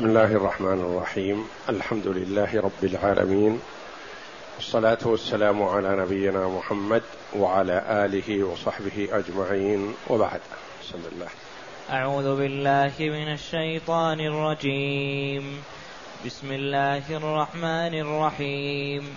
بسم الله الرحمن الرحيم. الحمد لله رب العالمين. والصلاة والسلام على نبينا محمد وعلى آله وصحبه أجمعين. وبعد بسم الله. أعوذ بالله من الشيطان الرجيم. بسم الله الرحمن الرحيم.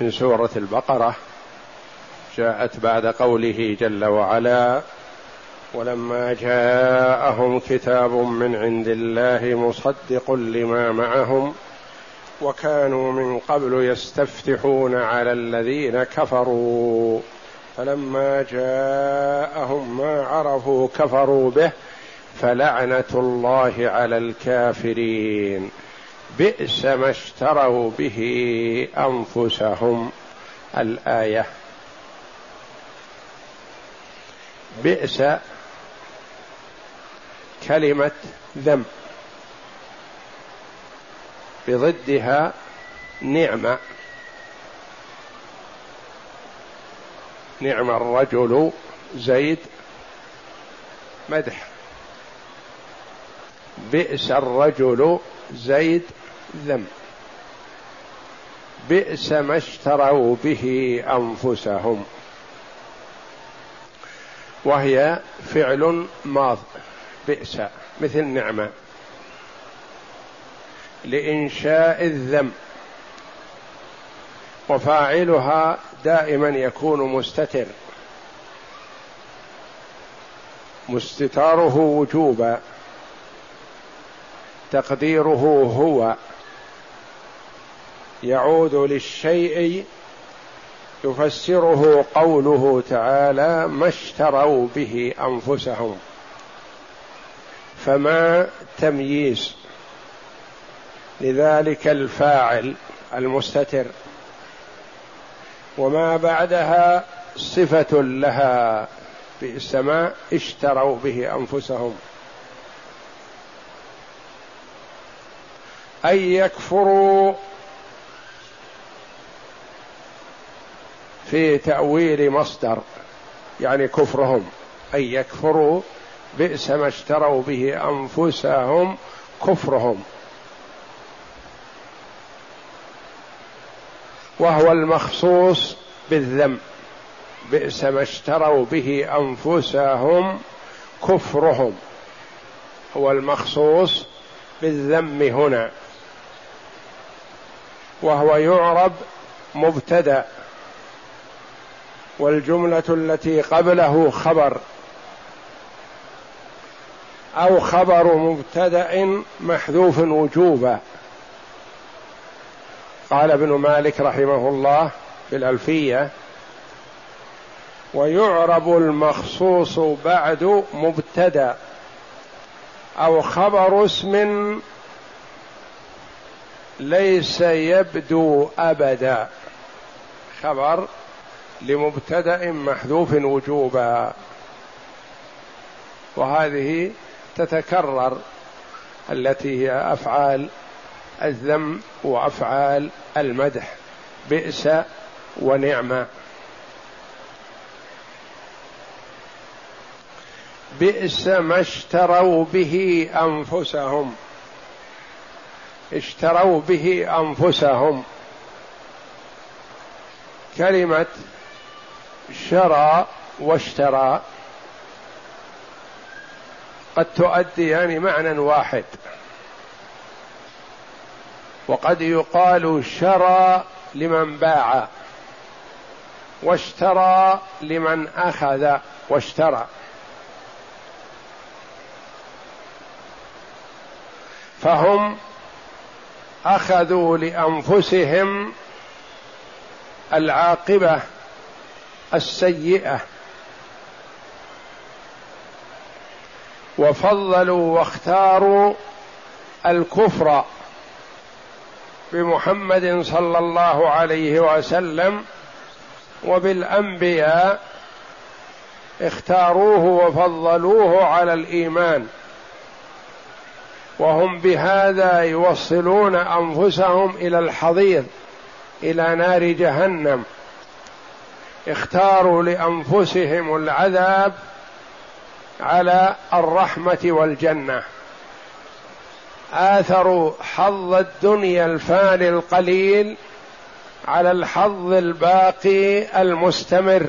من سورة البقرة جاءت بعد قوله جل وعلا ولما جاءهم كتاب من عند الله مصدق لما معهم وكانوا من قبل يستفتحون على الذين كفروا فلما جاءهم ما عرفوا كفروا به فلعنة الله على الكافرين. بئس ما اشتروا به أنفسهم. الآية. بئس كلمة ذم. بضدها نعمة. نعم الرجل زيد مدح. بئس الرجل زيد ذم بئس ما اشتروا به أنفسهم. وهي فعل ماض. بئس. مثل نعمة. لإنشاء الذم وفاعلها دائما يكون مستتر. مستتاره وجوبا. تقديره هو يعود للشيء يفسره قوله تعالى ما اشتروا به أنفسهم فما تمييز لذلك الفاعل المستتر وما بعدها صفة لها بئس ما اشتروا به أنفسهم أن يكفروا في تأويل مصدر يعني كفرهم. أن يكفروا بئس ما اشتروا به أنفسهم كفرهم. وهو المخصوص بالذم بئس ما اشتروا به أنفسهم كفرهم. هو المخصوص بالذم هنا. وهو يعرب مبتدأ والجملة التي قبله خبر. أو خبر مبتدأ محذوف وجوبا. قال ابن مالك رحمه الله في الألفية ويعرب المخصوص بعد مبتدأ أو خبر اسم ليس يبدو أبدا. خبر لمبتدأ محذوف وجوبا. وهذه تتكرر التي هي أفعال الذم وأفعال المدح. بئس ونعمه بئس ما اشتروا به أنفسهم. اشتروا به أنفسهم. كلمة شرى واشترى قد تؤدي يعني معنى واحد. وقد يقال شرى لمن باع واشترى لمن أخذ واشترى. فهم أخذوا لأنفسهم العاقبة السيئة وفضلوا واختاروا الكفر بمحمد صلى الله عليه وسلم وبالأنبياء اختاروه وفضلوه على الإيمان وهم بهذا يوصلون أنفسهم إلى الحضيض إلى نار جهنم. اختاروا لأنفسهم العذاب على الرحمة والجنة. آثروا حظ الدنيا الفاني القليل على الحظ الباقي المستمر.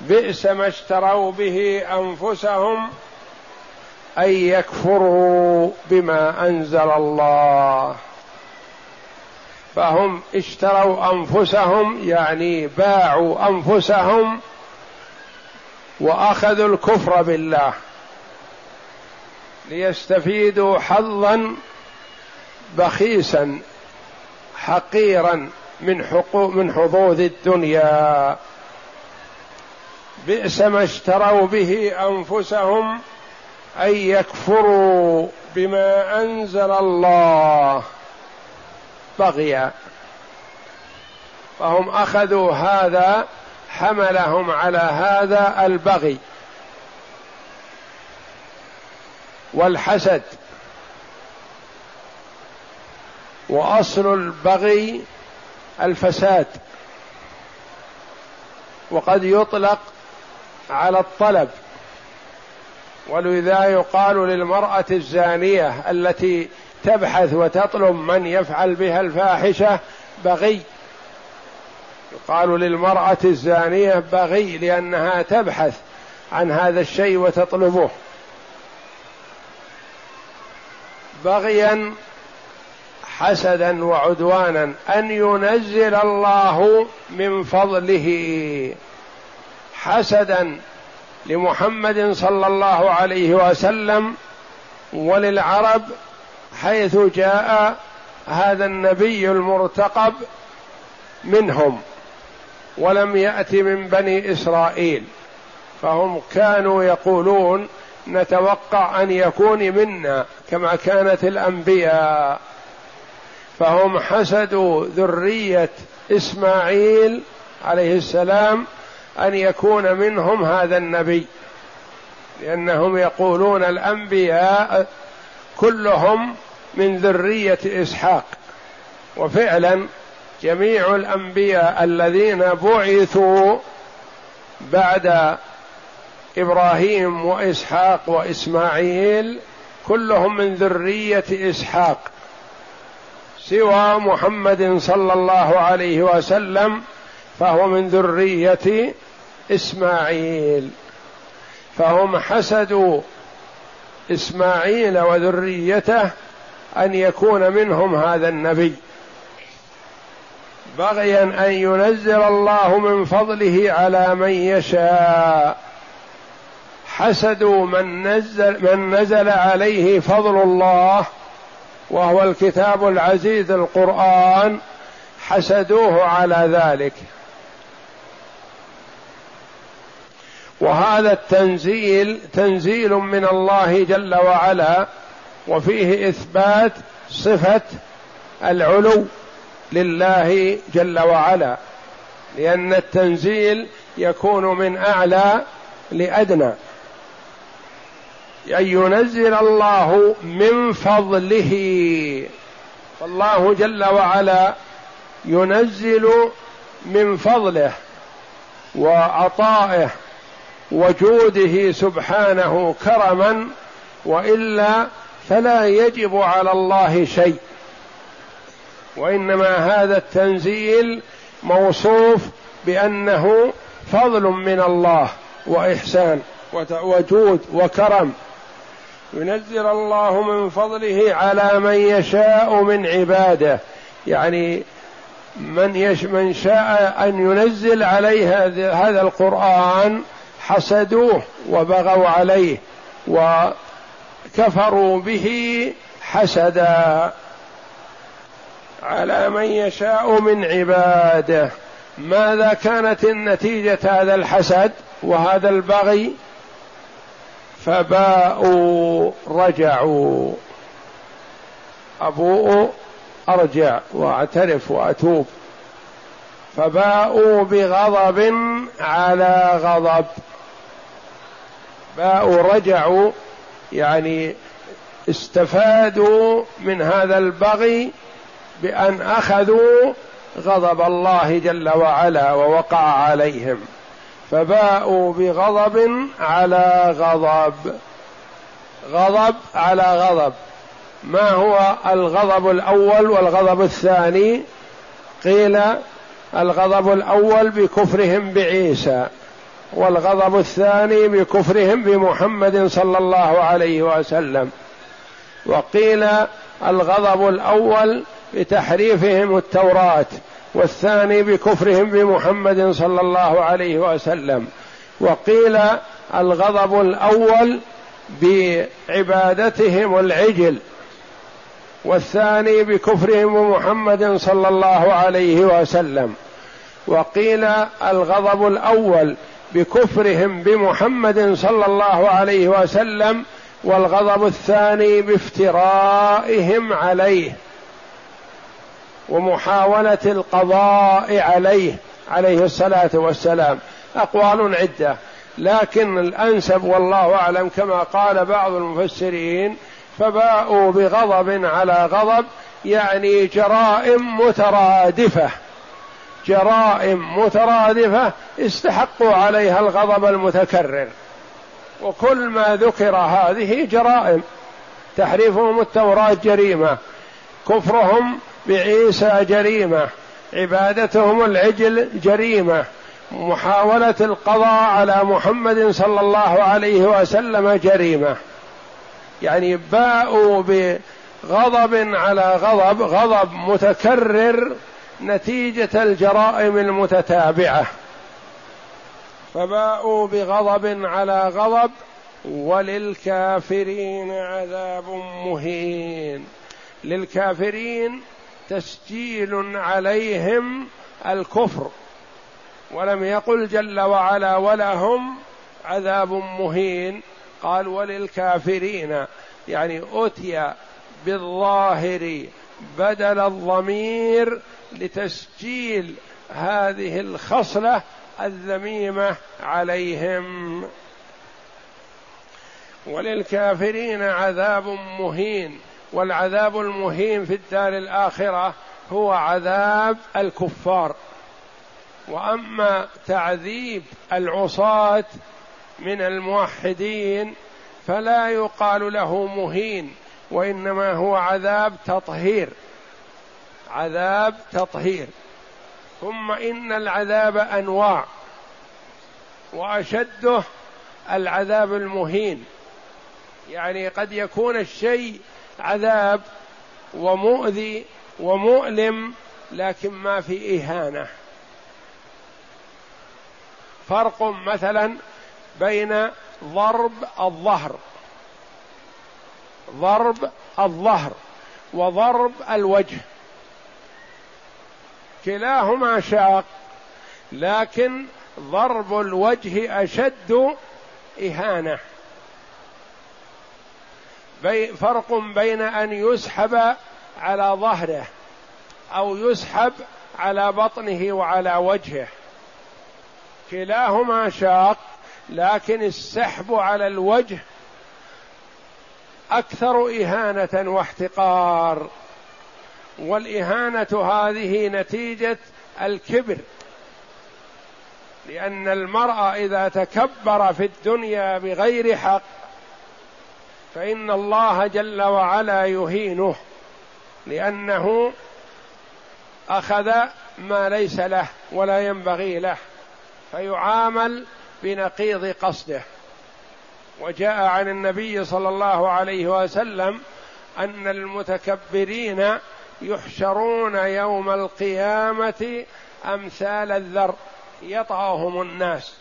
بئس ما اشتروا به أنفسهم أن يكفروا بما أنزل الله. فهم اشتروا أنفسهم يعني باعوا أنفسهم وأخذوا الكفر بالله. ليستفيدوا حظا بخيسا حقيرا من حقوق من حظوظ الدنيا. بئس ما اشتروا به أنفسهم أن يكفروا بما أنزل الله. بغيا فهم أخذوا هذا حملهم على هذا البغي. والحسد. وأصل البغي الفساد. وقد يطلق على الطلب. ولذا يقال للمرأة الزانية التي تبحث وتطلب من يفعل بها الفاحشة بغي. يقال للمرأة الزانية بغي لأنها تبحث عن هذا الشيء وتطلبه. بغيا حسدا وعدوانا أن ينزل الله من فضله. حسدا لمحمد صلى الله عليه وسلم وللعرب حيث جاء هذا النبي المرتقب منهم ولم يأت من بني إسرائيل. فهم كانوا يقولون نتوقع أن يكون منا كما كانت الأنبياء. فهم حسدوا ذرية إسماعيل عليه السلام أن يكون منهم هذا النبي. لأنهم يقولون الأنبياء كلهم من ذرية إسحاق. وفعلا جميع الأنبياء الذين بعثوا بعد إبراهيم وإسحاق وإسماعيل كلهم من ذرية إسحاق. سوى محمد صلى الله عليه وسلم فهو من ذرية إسماعيل. فهم حسدوا إسماعيل وذريته أن يكون منهم هذا النبي. بغيا أن ينزل الله من فضله على من يشاء. حسدوا من نزل من نزل عليه فضل الله وهو الكتاب العزيز القرآن. حسدوه على ذلك. وهذا التنزيل تنزيل من الله جل وعلا وفيه إثبات صفة العلو لله جل وعلا لأن التنزيل يكون من أعلى لأدنى. أن ينزل الله من فضله. فالله جل وعلا ينزل من فضله وعطائه وجوده سبحانه كرما وإلا فلا يجب على الله شيء. وإنما هذا التنزيل موصوف بأنه فضل من الله وإحسان وجود وكرم. ينزل الله من فضله على من يشاء من عباده. يعني من يش من شاء أن ينزل عليه هذا القرآن حسدوه وبغوا عليه وكفروا به حسدا على من يشاء من عباده. ماذا كانت النتيجة هذا الحسد وهذا البغي؟ فباءوا رجعوا. أبوء أرجع وأعترف وأتوب. فباءوا بغضب على غضب. باءوا رجعوا يعني استفادوا من هذا البغي بأن أخذوا غضب الله جل وعلا ووقع عليهم. فباءوا بغضب على غضب. غضب على غضب. ما هو الغضب الأول والغضب الثاني؟ قيل الغضب الأول بكفرهم بعيسى. والغضب الثاني بكفرهم بمحمد صلى الله عليه وسلم. وقيل الغضب الأول بتحريفهم التوراة والثاني بكفرهم بمحمد صلى الله عليه وسلم. وقيل الغضب الأول بعبادتهم العجل والثاني بكفرهم بمحمد صلى الله عليه وسلم. وقيل الغضب الأول بكفرهم بمحمد صلى الله عليه وسلم والغضب الثاني بافترائهم عليه ومحاولة القضاء عليه عليه الصلاة والسلام. أقوال عدة لكن الأنسب والله أعلم كما قال بعض المفسرين فباءوا بغضب على غضب يعني جرائم مترادفة. جرائم مترادفة استحقوا عليها الغضب المتكرر. وكل ما ذكر هذه جرائم تحريفهم التوراة جريمة كفرهم بعيسى جريمة عبادتهم العجل جريمة محاولة القضاء على محمد صلى الله عليه وسلم جريمة. يعني باءوا بغضب على غضب غضب متكرر نتيجة الجرائم المتتابعة. فباءوا بغضب على غضب وللكافرين عذاب مهين. للكافرين تسجيل عليهم الكفر. ولم يقل جل وعلا ولهم عذاب مهين. قال وللكافرين يعني أتي بالظاهر بدل الضمير لتسجيل هذه الخصلة الذميمة عليهم. وللكافرين عذاب مهين والعذاب المهين في الدار الآخرة هو عذاب الكفار. وأما تعذيب العصاة من الموحدين فلا يقال له مهين وإنما هو عذاب تطهير. عذاب تطهير. ثم إن العذاب أنواع وأشده العذاب المهين. يعني قد يكون الشيء عذاب ومؤذي ومؤلم لكن ما في إهانة. فرق مثلا بين ضرب الظهر. ضرب الظهر وضرب الوجه. كلاهما شاق لكن ضرب الوجه أشد إهانة. فرق بين أن يسحب على ظهره أو يسحب على بطنه وعلى وجهه. كلاهما شاق لكن السحب على الوجه أكثر إهانة واحتقار. والإهانة هذه نتيجة الكبر. لأن المرء إذا تكبر في الدنيا بغير حق فإن الله جل وعلا يهينه لأنه أخذ ما ليس له ولا ينبغي له فيعامل بنقيض قصده. وجاء عن النبي صلى الله عليه وسلم أن المتكبرين يحشرون يوم القيامة أمثال الذر يطعهم الناس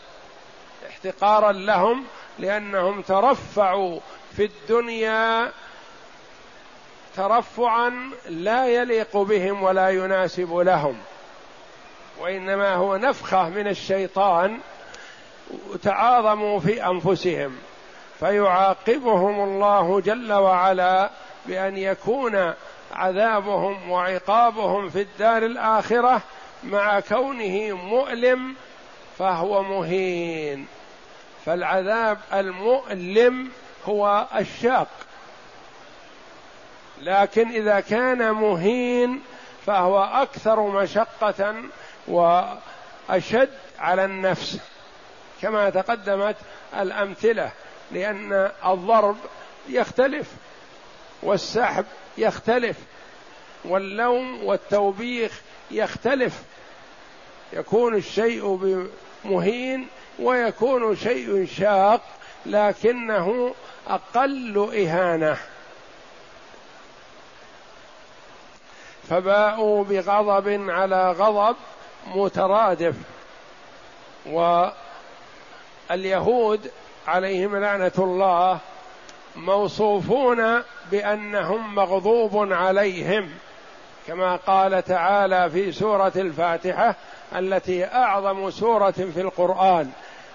احتقارا لهم لأنهم ترفعوا في الدنيا ترفعا لا يليق بهم ولا يناسب لهم وإنما هو نفخة من الشيطان تعاظموا في أنفسهم فيعاقبهم الله جل وعلا بأن يكون عذابهم وعقابهم في الدار الآخرة مع كونه مؤلم فهو مهين. فالعذاب المؤلم هو الشاق. لكن إذا كان مهين فهو أكثر مشقة وأشد على النفس. كما تقدمت الأمثلة لأن الضرب يختلف والسحب يختلف واللوم والتوبيخ يختلف. يكون الشيء مهين ويكون شيء شاق لكنه أقل إهانة. فباءوا بغضب على غضب مترادف. واليهود عليهم لعنة الله موصوفون بأنهم مغضوب عليهم كما قال تعالى في سورة الفاتحة التي أعظم سورة في القرآن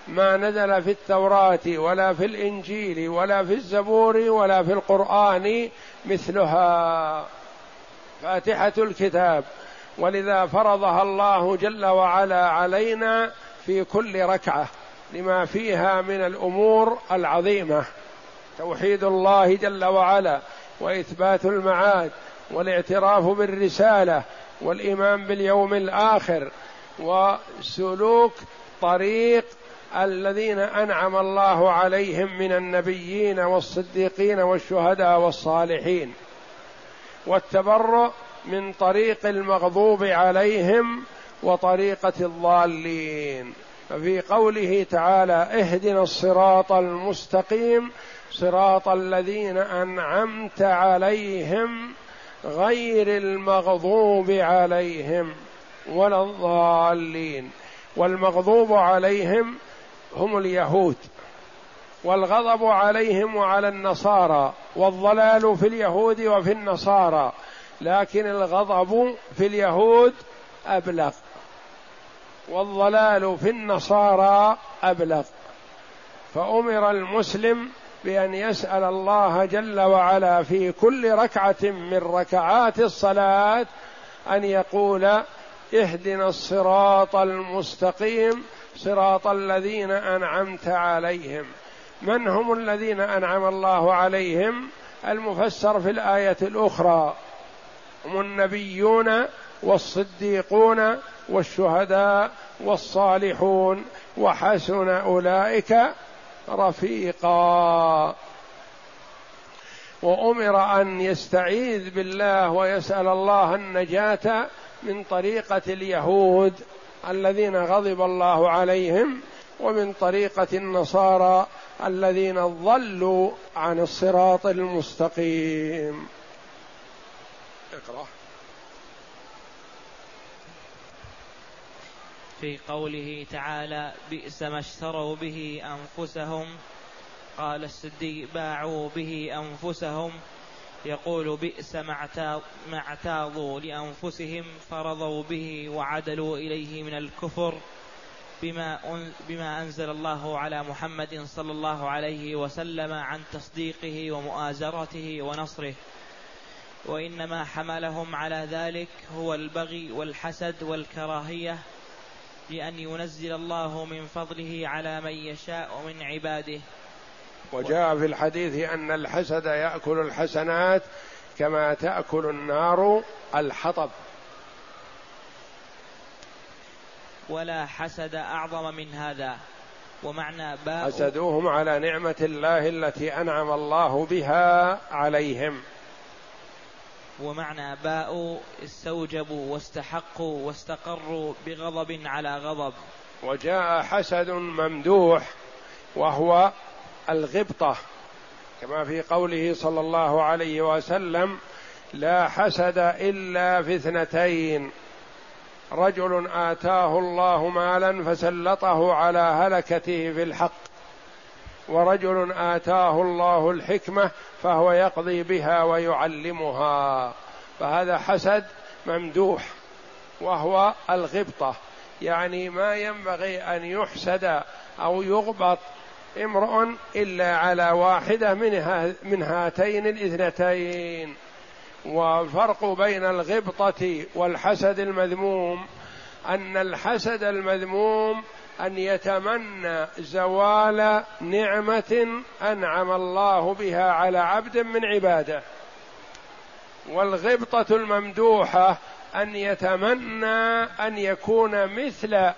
ما نزل في التوراة ولا في الإنجيل ولا في الزبور ولا في القرآن مثلها. فاتحة الكتاب ولذا فرضها الله جل وعلا علينا في كل ركعة لما فيها من الأمور العظيمة. توحيد الله جل وعلا وإثبات المعاد والاعتراف بالرسالة والإيمان باليوم الآخر وسلوك طريق الذين أنعم الله عليهم من النبيين والصديقين والشهداء والصالحين والتبرؤ من طريق المغضوب عليهم وطريقة الضالين. ففي قوله تعالى اهدنا الصراط المستقيم صراط الذين أنعمت عليهم غير المغضوب عليهم ولا الضالين. والمغضوب عليهم هم اليهود والغضب عليهم وعلى النصارى والضلال في اليهود وفي النصارى لكن الغضب في اليهود أبلغ والضلال في النصارى أبلغ. فأمر المسلم بان يسأل الله جل وعلا في كل ركعة من ركعات الصلاة أن يقول اهدنا الصراط المستقيم صراط الذين أنعمت عليهم. من هم الذين أنعم الله عليهم؟ المفسر في الآية الأخرى. هم النبيون والصديقون والشهداء والصالحون وحسن أولئك رفيقا. وأمر أن يستعيذ بالله ويسأل الله النجاة من طريقة اليهود الذين غضب الله عليهم ومن طريقة النصارى الذين ضلوا عن الصراط المستقيم. اقرأ. في قوله تعالى بئس ما اشتروا به أنفسهم. قال السدي باعوا به أنفسهم. يقول بئس ما اعتاضوا لأنفسهم فرضوا به وعدلوا إليه من الكفر بما بما أنزل الله على محمد صلى الله عليه وسلم عن تصديقه ومؤازرته ونصره. وإنما حملهم على ذلك هو البغي والحسد والكراهية. لأن ينزل الله من فضله على من يشاء من عباده. وجاء في الحديث أن الحسد يأكل الحسنات كما تأكل النار الحطب. ولا حسد أعظم من هذا. ومعنى باء حسدوهم على نعمة الله التي أنعم الله بها عليهم. ومعنى باءوا استوجبوا واستحقوا واستقروا بغضب على غضب. وجاء حسد ممدوح وهو الغبطة. كما في قوله صلى الله عليه وسلم لا حسد إلا في اثنتين. رجل آتاه الله مالا فسلطه على هلكته في الحق. ورجل آتاه الله الحكمة فهو يقضي بها ويعلمها. فهذا حسد ممدوح وهو الغبطة. يعني ما ينبغي أن يحسد أو يغبط امرؤ إلا على واحدة من من هاتين الاثنتين. والفرق بين الغبطة والحسد المذموم أن الحسد المذموم أن يتمنى زوال نعمة أنعم الله بها على عبد من عباده. والغبطة الممدوحة أن يتمنى أن يكون مثل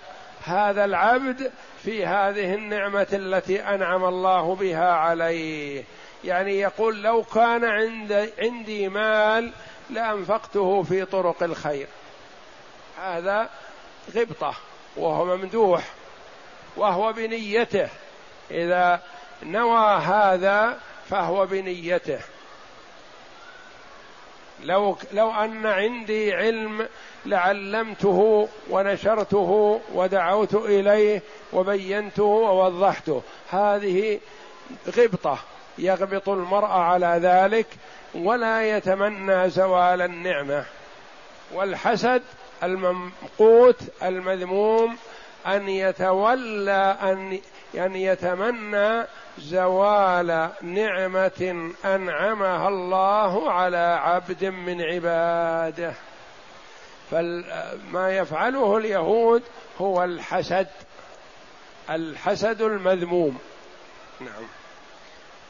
هذا العبد في هذه النعمة التي أنعم الله بها عليه. يعني يقول لو كان عند عندي مال لأنفقته في طرق الخير. هذا غبطة وهو ممدوح. وهو بنيته. إذا نوى هذا فهو بنيته. لو لو أن عندي علم لعلمته ونشرته ودعوت إليه وبينته ووضحته. هذه غبطة يغبط المرء على ذلك ولا يتمنى زوال النعمة. والحسد الممقوت المذموم أن يتولى أن ان يتمنى زوال نعمة أنعمها الله على عبد من عباده. فما يفعله اليهود هو الحسد الحسد المذموم. نعم.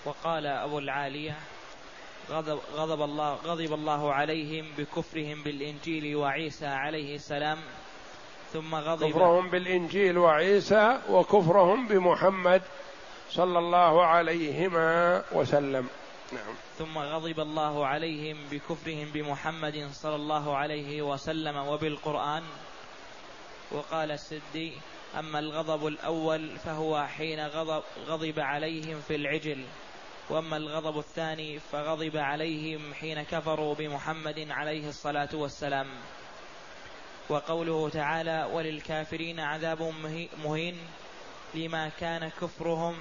وقال أبو العالية غضب, غضب الله غضب الله عليهم بكفرهم بالإنجيل وعيسى عليه السلام ثم غضب. كفرهم بالإنجيل وعيسى وكفرهم بمحمد صلى الله عليهما وسلم. نعم. ثم غضب الله عليهم بكفرهم بمحمد صلى الله عليه وسلم وبالقرآن. وقال السدي أما الغضب الأول فهو حين غضب, غضب عليهم في العجل. وأما الغضب الثاني فغضب عليهم حين كفروا بمحمد عليه الصلاة والسلام. وقوله تعالى وللكافرين عذاب مهين لما كان كفرهم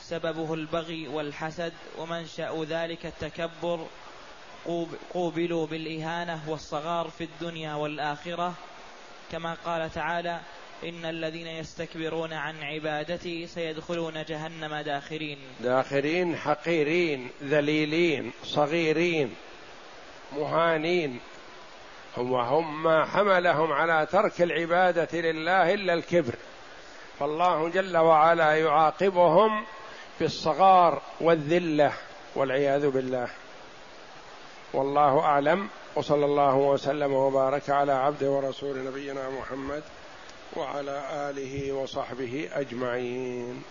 سببه البغي والحسد ومنشأ ذلك التكبر قوبلوا بالإهانة والصغار في الدنيا والآخرة. كما قال تعالى إن الذين يستكبرون عن عبادتي سيدخلون جهنم داخرين. داخرين حقيرين ذليلين صغيرين مهانين هم هم ما حملهم على ترك العبادة لله إلا الكبر. فالله جل وعلا يعاقبهم بالصغار والذلة والعياذ بالله. والله أعلم. وصلى الله وسلم وبارك على عبده ورسول نبينا محمد وعلى آله وصحبه أجمعين.